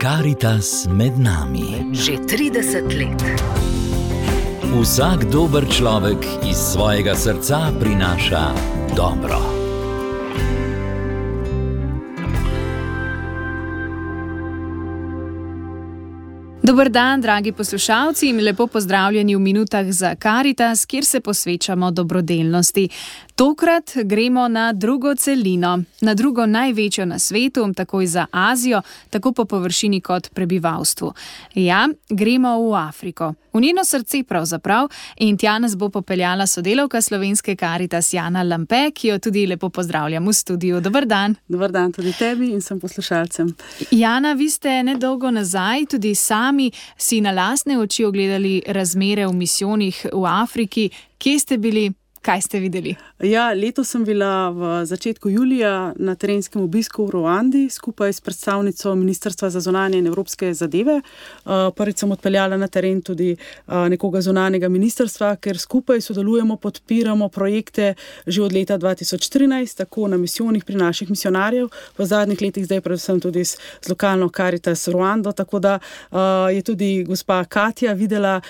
Karitas med nami. Že 30 let. Vsak dober človek iz svojega srca prinaša dobro. Dober dan, dragi poslušalci, in lepo pozdravljeni v minutah za Karitas, kjer se posvečamo dobrodelnosti. Tokrat gremo na drugo celino, na drugo največjo na svetu, tako za Azijo, tako po površini kot prebivalstvu. Ja, gremo v Afriko, v njeno srce pravzaprav, in tja nas bo popeljala sodelovka slovenske Karitas Jana Lampe, ki jo tudi lepo pozdravljam v studiu. Dober dan. Dober dan tudi tebi in sem poslušalcem. Jana, vi ste nedolgo nazaj tudi sami si na lastne oči ogledali razmere v misijonih v Afriki. Kje ste bili, kaj ste videli? Ja, leto sem bila v začetku julija na terenskem obisku v Ruandi skupaj s predstavnico Ministrstva za zonanje in evropske zadeve. Uh, prvič sem odpeljala na teren tudi uh, nekoga zonanega ministrstva, ker skupaj sodelujemo, podpiramo projekte že od leta 2014, tako na misijonih pri naših misionarjev, v zadnjih letih zdaj predvsem tudi z, z lokalno Caritas Ruando. Tako da uh, je tudi gospa Katja videla,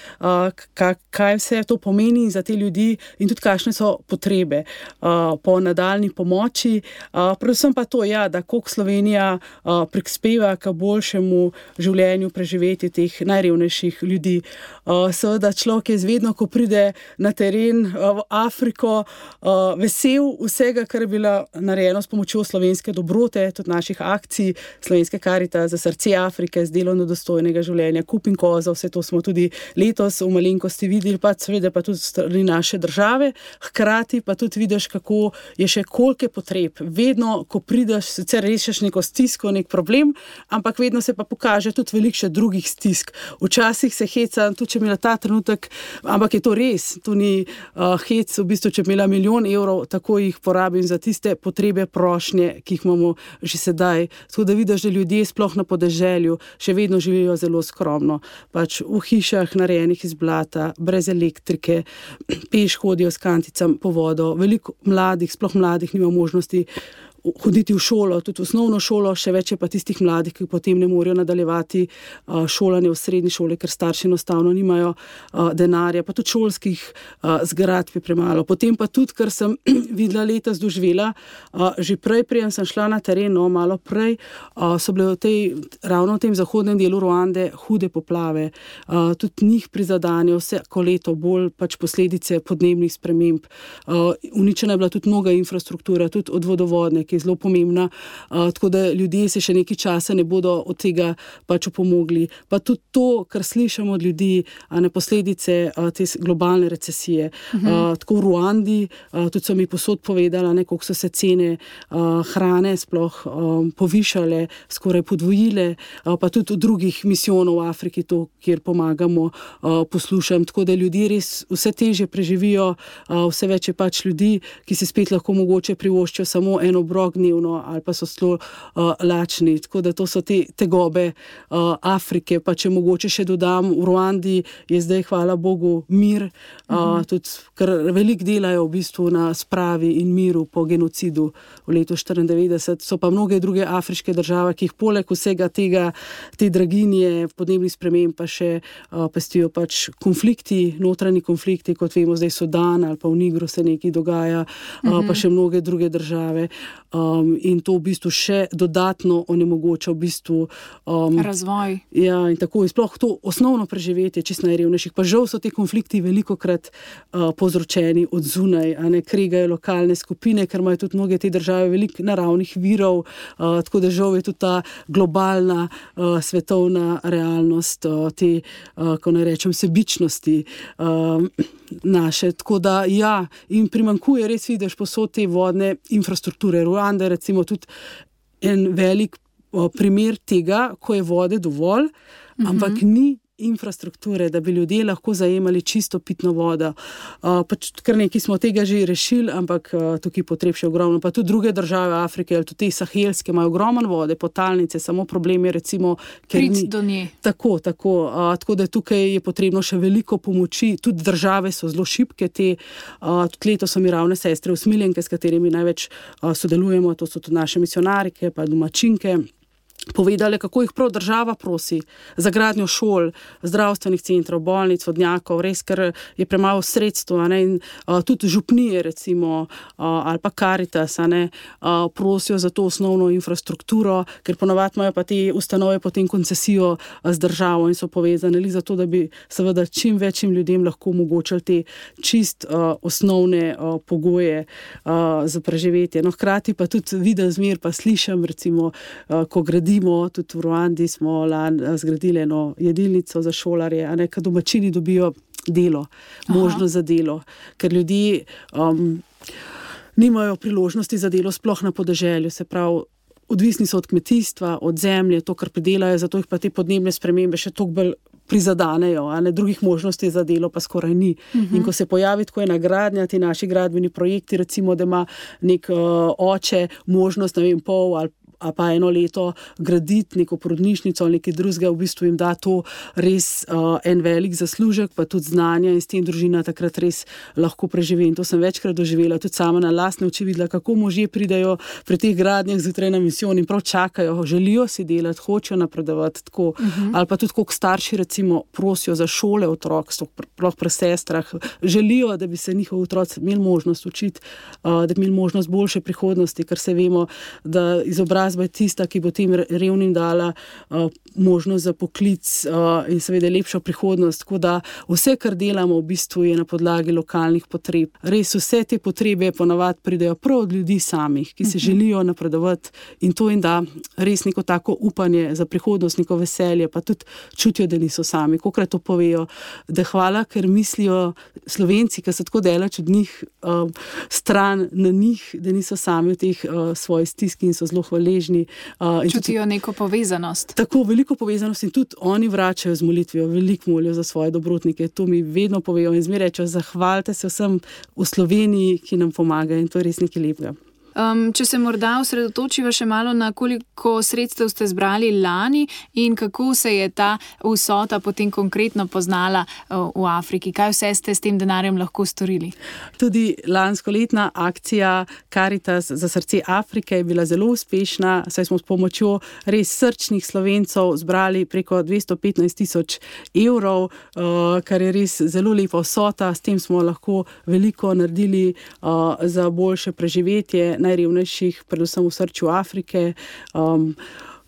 kaj vse to pomeni za te ljudi in tudi kakšne so potrebe uh, po nadaljni pomoči. Uh, predvsem pa to, ja, da kako Slovenija uh, prispeva k boljšemu življenju, preživetju teh najrevnejših ljudi. Uh, seveda, človek je vedno, ko pride na teren uh, v Afriko, uh, vesel vsega, kar je bilo narejeno s pomočjo slovenske dobrote, tudi naših akcij, slovenske karite za srce Afrike, z delovno dostojnega življenja, kupin koza, vse to smo tudi letos v malenkosti videli, pa seveda pa tudi strani naše države. Hkrati pa tudi vidiš, kako je še koliko potreb. Vedno, ko prideš, sicer rešiš neko stisko, nek problem, ampak vedno se pa pokaže tudi veliko še drugih stisk. Včasih se heca, tudi če imela ta trenutek, ampak je to res, to ni uh, hec, v bistvu, če imela milijon evrov, tako jih porabim za tiste potrebe, prošnje, ki jih imamo že sedaj. Tako da vidiš, da ljudje, sploh na podeželju, še vedno živijo zelo skromno. Pač v hišah, narejenih iz blata, brez elektrike, peš hodijo s kanticam po vodo, veliko mladih, sploh mladih, nima možnosti hoditi v šolo, tudi v osnovno šolo, še več je pa tistih mladih, ki potem ne morejo nadaljevati šolanje v srednji šoli, ker starši enostavno nimajo denarja, pa tudi šolskih zgradb je premalo. Potem pa tudi, kar sem videla letos doživela, že prej, prej sem šla na teren, no, malo prej, so bile v tej, ravno v tem zahodnem delu Ruande hude poplave, tudi njih prizadanje vse leto bolj pač posledice podnebnih sprememb. Uničena je bila tudi mnoga infrastruktura, tudi od vodovodne, ki je zelo pomembna, uh, tako da ljudje se še nekaj časa ne bodo od tega pač opomogli. Pa tudi to, kar slišimo od ljudi, a ne posledice uh, te globalne recesije. Uh -huh. uh, tako v Ruandi, uh, tudi so mi posod povedali, kako so se cene uh, hrane sploh um, povišale, skoraj podvojile, uh, pa tudi v drugih misijonov v Afriki, to, kjer pomagamo, uh, poslušam. Tako da ljudje res vse teže preživijo, uh, vse več je pač ljudi, ki se spet lahko mogoče privoščijo samo eno obrok obrok dnevno, ali pa so zelo uh, lačni. Tako da to so te tegobe uh, Afrike. Pa če mogoče še dodam, v Ruandi je zdaj, hvala Bogu, mir, uh, mhm. tudi ker veliko delajo v bistvu na spravi in miru po genocidu v letu 1994. So pa mnoge druge afriške države, ki jih poleg vsega tega, te draginje, podnebnih sprememb, pa še uh, pestijo pač konflikti, notranji konflikti, kot vemo, zdaj Sudan ali pa v Nigru se nekaj dogaja, uh, pa mhm. še mnoge druge države um, in to v bistvu še dodatno onemogoča v bistvu, um, razvoj. Ja, in tako je sploh to osnovno preživetje čist najrevnejših. Pa žal so ti konflikti veliko krat uh, povzročeni od zunaj, a ne krigajo lokalne skupine, ker imajo tudi mnoge te države veliko naravnih virov, uh, tako da žal je tudi ta globalna uh, svetovna realnost, uh, te, uh, ko ne rečem, sebičnosti. Uh, Naše. Tako da, ja, in primankuje, res vidiš, posod te vodne infrastrukture. Ruanda je recimo tudi en velik o, primer tega, ko je vode dovolj, uh -huh. ampak ni infrastrukture, da bi ljudje lahko zajemali čisto pitno vodo. Uh, pač kar nekaj smo tega že rešili, ampak uh, tukaj potreb še ogromno. Pa tudi druge države Afrike, ali tudi te sahelske, imajo ogromno vode, potalnice, samo problem je, recimo, ker ni do nje. Tako, tako, uh, tako da tukaj je potrebno še veliko pomoči. Tudi države so zelo šibke, te, uh, tudi leto so mi ravne sestre, usmiljenke, s katerimi največ uh, sodelujemo, to so tudi naše misionarike, pa domačinke. Povedali, kako jih prav država prosi za gradnjo šol, zdravstvenih centrov, bolnic, vodnjakov, res, ker je premalo sredstva. Uh, tudi župnije, recimo, uh, ali pa karitas, ne, uh, prosijo za to osnovno infrastrukturo, ker ponovadi imajo pa te ustanove potem koncesijo z državo in so povezane ali zato, da bi seveda čim večjim ljudem lahko omogočili te čist uh, osnovne uh, pogoje uh, za preživetje. No, hkrati pa tudi vidim zmer, pa slišim, recimo, uh, ko gradijo gradimo, tudi v Ruandi smo lani eh, zgradili eno jedilnico za šolarje, a ne kad domačini dobijo delo, možnost za delo, ker ljudi um, nimajo priložnosti za delo, sploh na podeželju. Se pravi, odvisni so od kmetijstva, od zemlje, to, kar pridelajo, zato jih pa te podnebne spremembe še toliko bolj. Prizadanejo, a ne drugih možnosti za delo, pa skoraj ni. Uh -huh. In ko se pojavi tako ena gradnja, ti naši gradbeni projekti, recimo, da ima nek uh, oče možnost, ne vem, pol ali pa eno leto graditi neko porodnišnico ali nekaj drugega, v bistvu jim da to res uh, en velik zaslužek, pa tudi znanja in s tem družina takrat res lahko preživi. In to sem večkrat doživela, tudi sama na lastne oči videla, kako možje pridajo pri teh gradnjah zjutraj na misijo in prav čakajo, želijo si delati, hočejo napredovati tako. Uh mhm. -huh. Ali pa tudi, koliko starši recimo prosijo za šole otrok, sploh pri sestrah, želijo, da bi se njihovi otroci imeli možnost učiti, uh, da bi imeli možnost boljše prihodnosti, ker se vemo, da izobrazba izobrazba je tista, ki bo tem revnim dala uh, možnost za poklic uh, in seveda lepšo prihodnost. Tako da vse, kar delamo, v bistvu je na podlagi lokalnih potreb. Res vse te potrebe ponavadi pridejo prav od ljudi samih, ki se uh mhm. -huh. želijo napredovati in to jim da res neko tako upanje za prihodnost, neko veselje, pa tudi čutijo, da niso sami. Kokrat to povejo, da hvala, ker mislijo slovenci, ki so tako delač od njih, uh, stran na njih, da niso sami v teh uh, svojih stiskih in so zelo hvaležni hvaležni. Uh, Čutijo tudi, neko povezanost. Tako veliko povezanost in tudi oni vračajo z molitvijo, veliko molijo za svoje dobrotnike. To mi vedno povejo in zmeraj rečejo: Zahvalite se vsem v Sloveniji, ki nam pomagajo in to je res nekaj lepega. Um, če se morda osredotočiva še malo na koliko sredstev ste zbrali lani in kako se je ta vsota potem konkretno poznala uh, v Afriki, kaj vse ste s tem denarjem lahko storili? Tudi lansko letna akcija Caritas za srce Afrike je bila zelo uspešna, saj smo s pomočjo res srčnih slovencev zbrali preko 215 tisoč evrov, uh, kar je res zelo lepa vsota, s tem smo lahko veliko naredili uh, za boljše preživetje najrevnejših, predvsem v srcu Afrike. Um,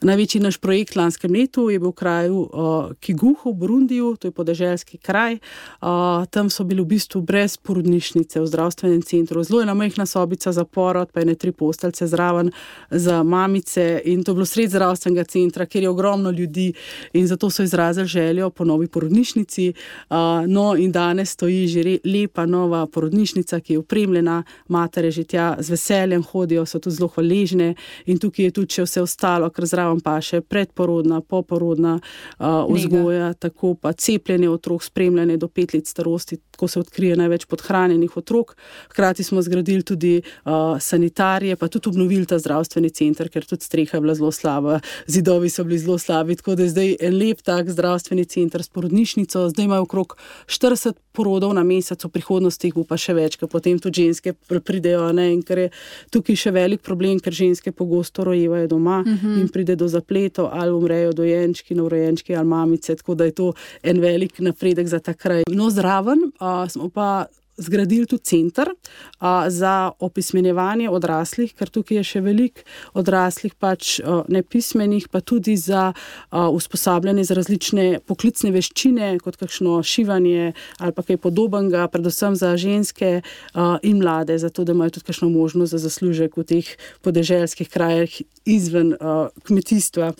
Največji naš projekt lanskem letu je bil v kraju uh, Kiguhu, v Burundiju, to je podeželski kraj. Uh, tam so bili v bistvu brez porodnišnice v zdravstvenem centru, zelo ena majhna sobica za porod, pa ene tri postelce zraven za mamice in to je bilo sred zdravstvenega centra, kjer je ogromno ljudi in zato so izrazili željo po novi porodnišnici. Uh, no in danes stoji že re, lepa nova porodnišnica, ki je opremljena, matere že tja z veseljem hodijo, so tu zelo hvaležne in tukaj je tudi še vse ostalo, kar zraven zraven pa še predporodna, poporodna uh, vzgoja, tako pa cepljenje otrok, spremljanje do pet let starosti, ko se odkrije največ podhranjenih otrok. Hkrati smo zgradili tudi uh, sanitarije, pa tudi obnovili ta zdravstveni center, ker tudi streha je bila zelo slaba, zidovi so bili zelo slabi. Tako da je zdaj en lep tak zdravstveni center s porodnišnico, zdaj imajo okrog 40 porodov na mesec, v prihodnosti jih bo pa še več, ker potem tudi ženske pridejo. Ne, ker je tukaj še velik problem, ker ženske pogosto rojevajo doma uh mhm. -huh. in pride do zapletov, ali umrejo dojenčki, novorojenčki ali mamice. Tako da je to en velik napredek za ta kraj. No, zraven uh, smo pa zgradili tudi center a, za opismenjevanje odraslih, ker tukaj je še veliko odraslih, pač a, nepismenih, pa tudi za a, usposabljanje za različne poklicne veščine, kot kakšno šivanje ali pa kaj podobnega, predvsem za ženske a, in mlade, zato da imajo tudi kakšno možnost za zaslužek v teh podeželskih krajih izven a, kmetijstva.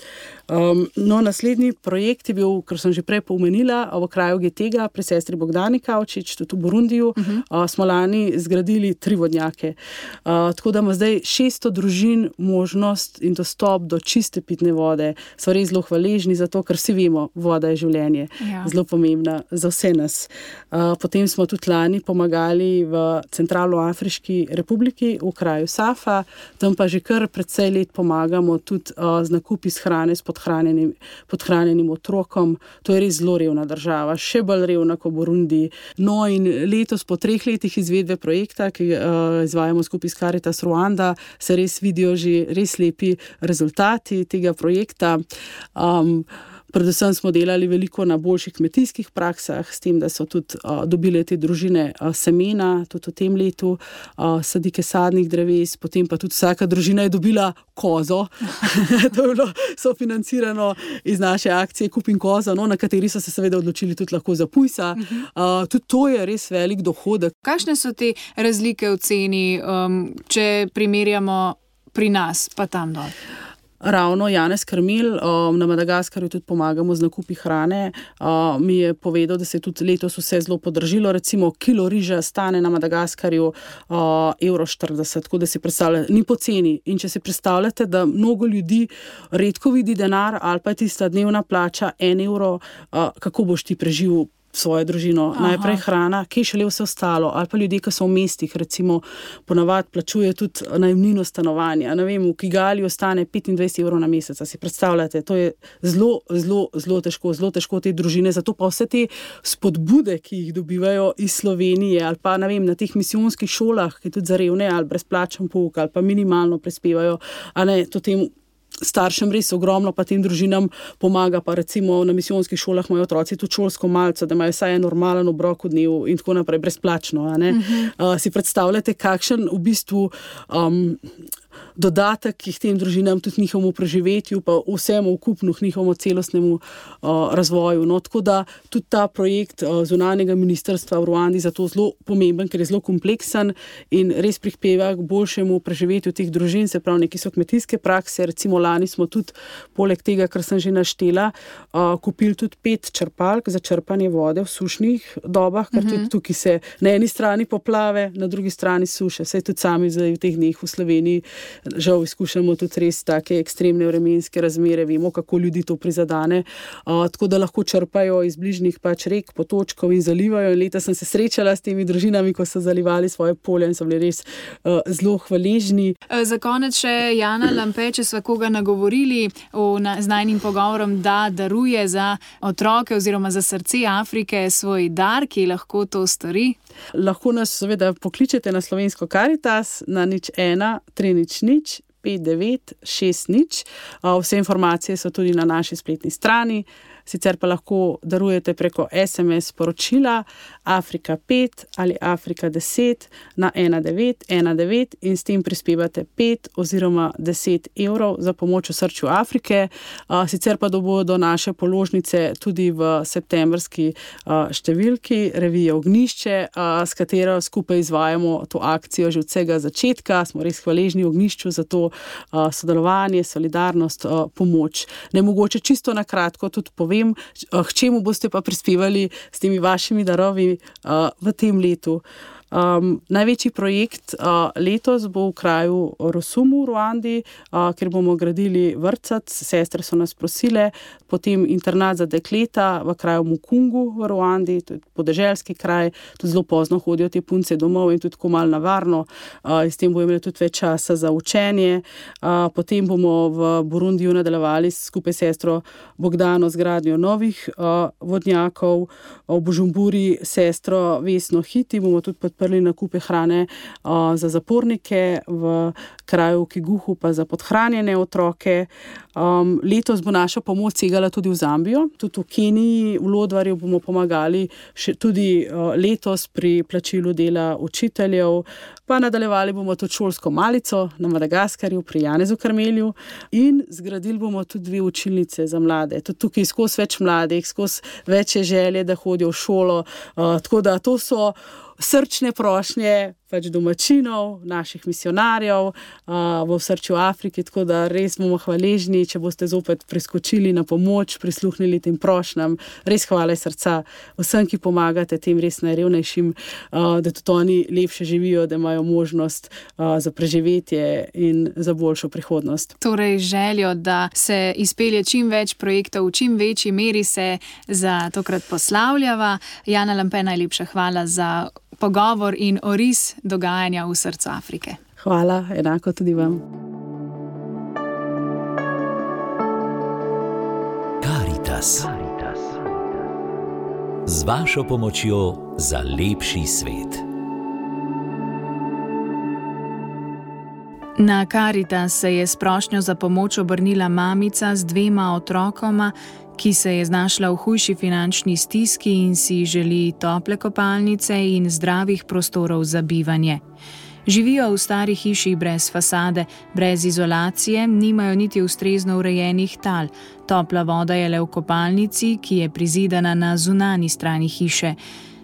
Um, no, naslednji projekt je bil, kar sem že prej pomenila, v kraju Getega, pri sestri Bogdani Kavčič, tudi v Burundiju. Uh -huh. uh, smo lani zgradili tri vodnjake. Uh, tako da ima zdaj 600 družin možnost in dostop do čiste pitne vode. So res zelo hvaležni za to, ker vsi vemo, voda je življenje, ja. zelo pomembna za vse nas. Uh, potem smo tudi lani pomagali v Centralnoafriški republiki, v kraju Safa, tam pa že kar precej let pomagamo tudi uh, z nakupi hrane podhranjenim, podhranjenim otrokom. To je res zelo revna država, še bolj revna kot Burundi. No, in letos po treh letih izvedbe projekta, ki uh, izvajamo skupaj s Karitas Ruanda, se res vidijo že res lepi rezultati tega projekta. Um, Predvsem smo delali veliko na boljših kmetijskih praksah, s tem, da so tudi uh, dobile te družine uh, semena, tudi v tem letu, uh, sadike sadnih dreves, potem pa tudi vsaka družina je dobila kozo. to je bilo sofinancirano iz naše akcije Kupim kozo, no, na kateri so se seveda odločili tudi lahko za pujsa. Uh, tudi to je res velik dohodek. Kakšne so te razlike v ceni, um, če primerjamo pri nas, pa tam dol? Ravno Janez Krmil um, na Madagaskarju tudi pomagamo z nakupi hrane. Uh, mi je povedal, da se je tudi letos vse zelo podržilo. Recimo, kilo riža stane na Madagaskarju uh, evro 40, tako da si predstavljate, ni poceni. In če si predstavljate, da mnogo ljudi redko vidi denar ali pa je tista dnevna plača en evro, uh, kako boš ti preživel? Svojo družino, Aha. najprej hrana, ki je šele vse ostalo, ali pa ljudje, ki so v mestih, recimo, ponavadi plačuje tudi najemnino stanovanja. Ne vem, v Kigali ostane 25 evrov na mesec, si predstavljate, to je zelo, zelo, zelo težko, zelo težko te družine. Zato pa vse te spodbude, ki jih dobivajo iz Slovenije, ali pa vem, na teh misijonskih šolah, ki tudi za revne ali brezplačen pouk, ali pa minimalno prispevajo, a ne to temu staršem res ogromno, pa tem družinam pomaga. Pa recimo na misijonskih šolah imajo otroci tudi šolsko malce, da imajo vsaj en normalen obrok v dnevu in tako naprej, brezplačno. Uh -huh. uh, si predstavljate, kakšen v bistvu. Um, dodatek k tem družinam, tudi njihovemu preživetju, pa vsemu ukupnu, njihovemu celostnemu uh, razvoju. No, tako da tudi ta projekt uh, zunanjega ministrstva v Ruandi je zato zelo pomemben, ker je zelo kompleksen in res prispeva k boljšemu preživetju teh družin, se pravi, neki so kmetijske prakse. Recimo lani smo tudi, poleg tega, kar sem že naštela, uh, kupili tudi pet črpalk za črpanje vode v sušnih dobah, ker uh -huh. tudi mhm. tukaj se na eni strani poplave, na drugi strani suše. Vse tudi sami zdaj v teh dneh v Sloveniji žal izkušamo tudi res take ekstremne vremenske razmere, vemo, kako ljudi to prizadene. Uh, tako da lahko črpajo iz bližnjih pač rek, potočkov in zalivajo. In leta sem se srečala s temi družinami, ko so zalivali svoje polje in so bili res uh, zelo hvaležni. Za konec še Jana Lampe, če smo koga nagovorili na, z najnim pogovorom, da daruje za otroke oziroma za srce Afrike svoj dar, ki lahko to stori. Lahko nas seveda pokličete na slovensko karitas na nič ena, tri nič nič. 5960. Vse informacije so tudi na naši spletni strani sicer pa lahko darujete preko SMS sporočila Afrika 5 ali Afrika 10 na 1919 in s tem prispevate 5 oziroma 10 evrov za pomoč v srču Afrike. Sicer pa bodo naše položnice tudi v septembrski številki revije Ognišče, s katero skupaj izvajamo to akcijo že od vsega začetka. Smo res hvaležni Ognišču za to sodelovanje, solidarnost, pomoč. Ne mogoče čisto na kratko tudi povedati povem, k čemu boste pa prispevali s temi vašimi darovi uh, v tem letu. Um, največji projekt uh, letos bo v kraju Rosumu v Ruandi, uh, kjer bomo gradili vrtec, sestre so nas prosile, potem internat za dekleta v kraju Mukungu v Ruandi, to je podeželski kraj, tudi zelo pozno hodijo te punce domov in tudi tako malo navarno, uh, in s tem bomo imeli tudi več časa za učenje. Uh, potem bomo v Burundiju nadaljevali skupaj s sestro Bogdano z gradnjo novih uh, vodnjakov, v Bužumburi sestro Vesno Hiti bomo tudi podprli podprli nakupe hrane uh, za zapornike, v kraju Kiguhu pa za podhranjene otroke. Um, letos bo naša pomoč segala tudi v Zambijo, tudi v Keniji, v Lodvarju bomo pomagali tudi uh, letos pri plačilu dela učiteljev. Pa nadaljevali bomo tudi šolsko malico na Madagaskarju, pri Janezu Karmelju in zgradili bomo tudi dve učilnice za mlade. Tudi tukaj skozi več mladih, skozi večje želje, da hodijo v šolo. Uh, tako da to so srčne prošnje pač domačinov, naših misionarjev uh, v srču Afrike. Tako da res bomo hvaležni, če boste zopet priskočili na pomoč, prisluhnili tem prošnjam. Res hvala srca vsem, ki pomagate tem res najrevnejšim, uh, da tudi oni lepše živijo, da imajo možnost uh, za preživetje in za boljšo prihodnost. Torej, željo, da se izpelje čim več projektov, v čim večji meri se za tokrat poslavljava. Jana Lampe, najlepša hvala za pogovor in oris dogajanja v srcu Afrike. Hvala, enako tudi vam. Karitas. z vašo pomočjo za lepši svet. Na Karita se je s prošnjo za pomoč obrnila mamica z dvema otrokoma, ki se je znašla v hujši finančni stiski in si želi tople kopalnice in zdravih prostorov za bivanje. Živijo v stari hiši brez fasade, brez izolacije, nimajo niti ustrezno urejenih tal. Topla voda je le v kopalnici, ki je prizidana na zunani strani hiše.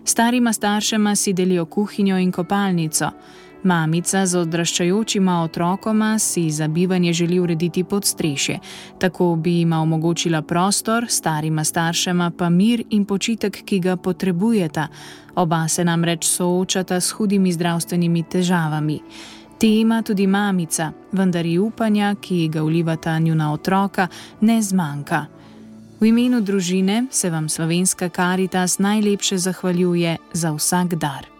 Starima staršema si delijo kuhinjo in kopalnico. Mamica z odraščajočima otrokoma si za bivanje želi urediti podstrešje, tako bi jima omogočila prostor, starima staršema pa mir in počitek, ki ga potrebujeta. Oba se namreč soočata s hudimi zdravstvenimi težavami. Te ima tudi mamica, vendar ji upanja, ki ga vlivata njuna otroka, ne zmanjka. V imenu družine se vam slovenska karitas najlepše zahvaljuje za vsak dar.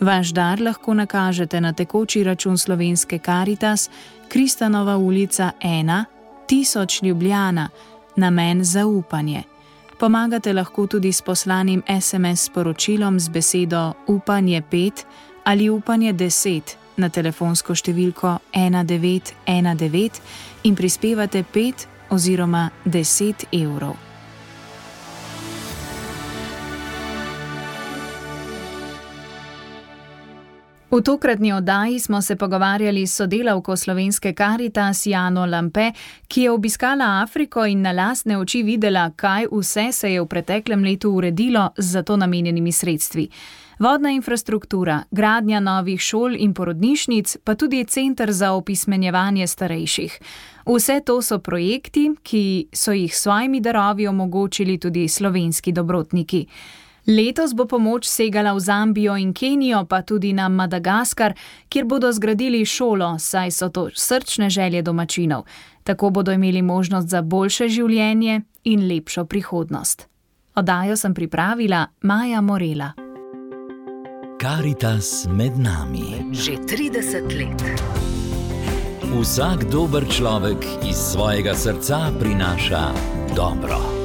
Vaš dar lahko nakažete na tekoči račun slovenske Karitas, Kristanova ulica 1, 1000 Ljubljana, namen zaupanje. Pomagate lahko tudi s poslanim SMS sporočilom z besedo Upanje 5 ali Upanje 10 na telefonsko številko 1919 in prispevate 5 oziroma 10 evrov. V tokratni oddaji smo se pogovarjali s sodelavko slovenske Karitas Jano Lampe, ki je obiskala Afriko in na lastne oči videla, kaj vse se je v preteklem letu uredilo z za to namenjenimi sredstvi. Vodna infrastruktura, gradnja novih šol in porodnišnic, pa tudi centr za opismenjevanje starejših. Vse to so projekti, ki so jih s svojimi darovi omogočili tudi slovenski dobrotniki. Letos bo pomoč segala v Zambijo in Kenijo, pa tudi na Madagaskar, kjer bodo zgradili šolo, saj so to srčne želje domačinov. Tako bodo imeli možnost za boljše življenje in lepšo prihodnost. Odajo sem pripravila Maja Morela. Karitas med nami. Že 30 let. Vsak dober človek iz svojega srca prinaša dobro.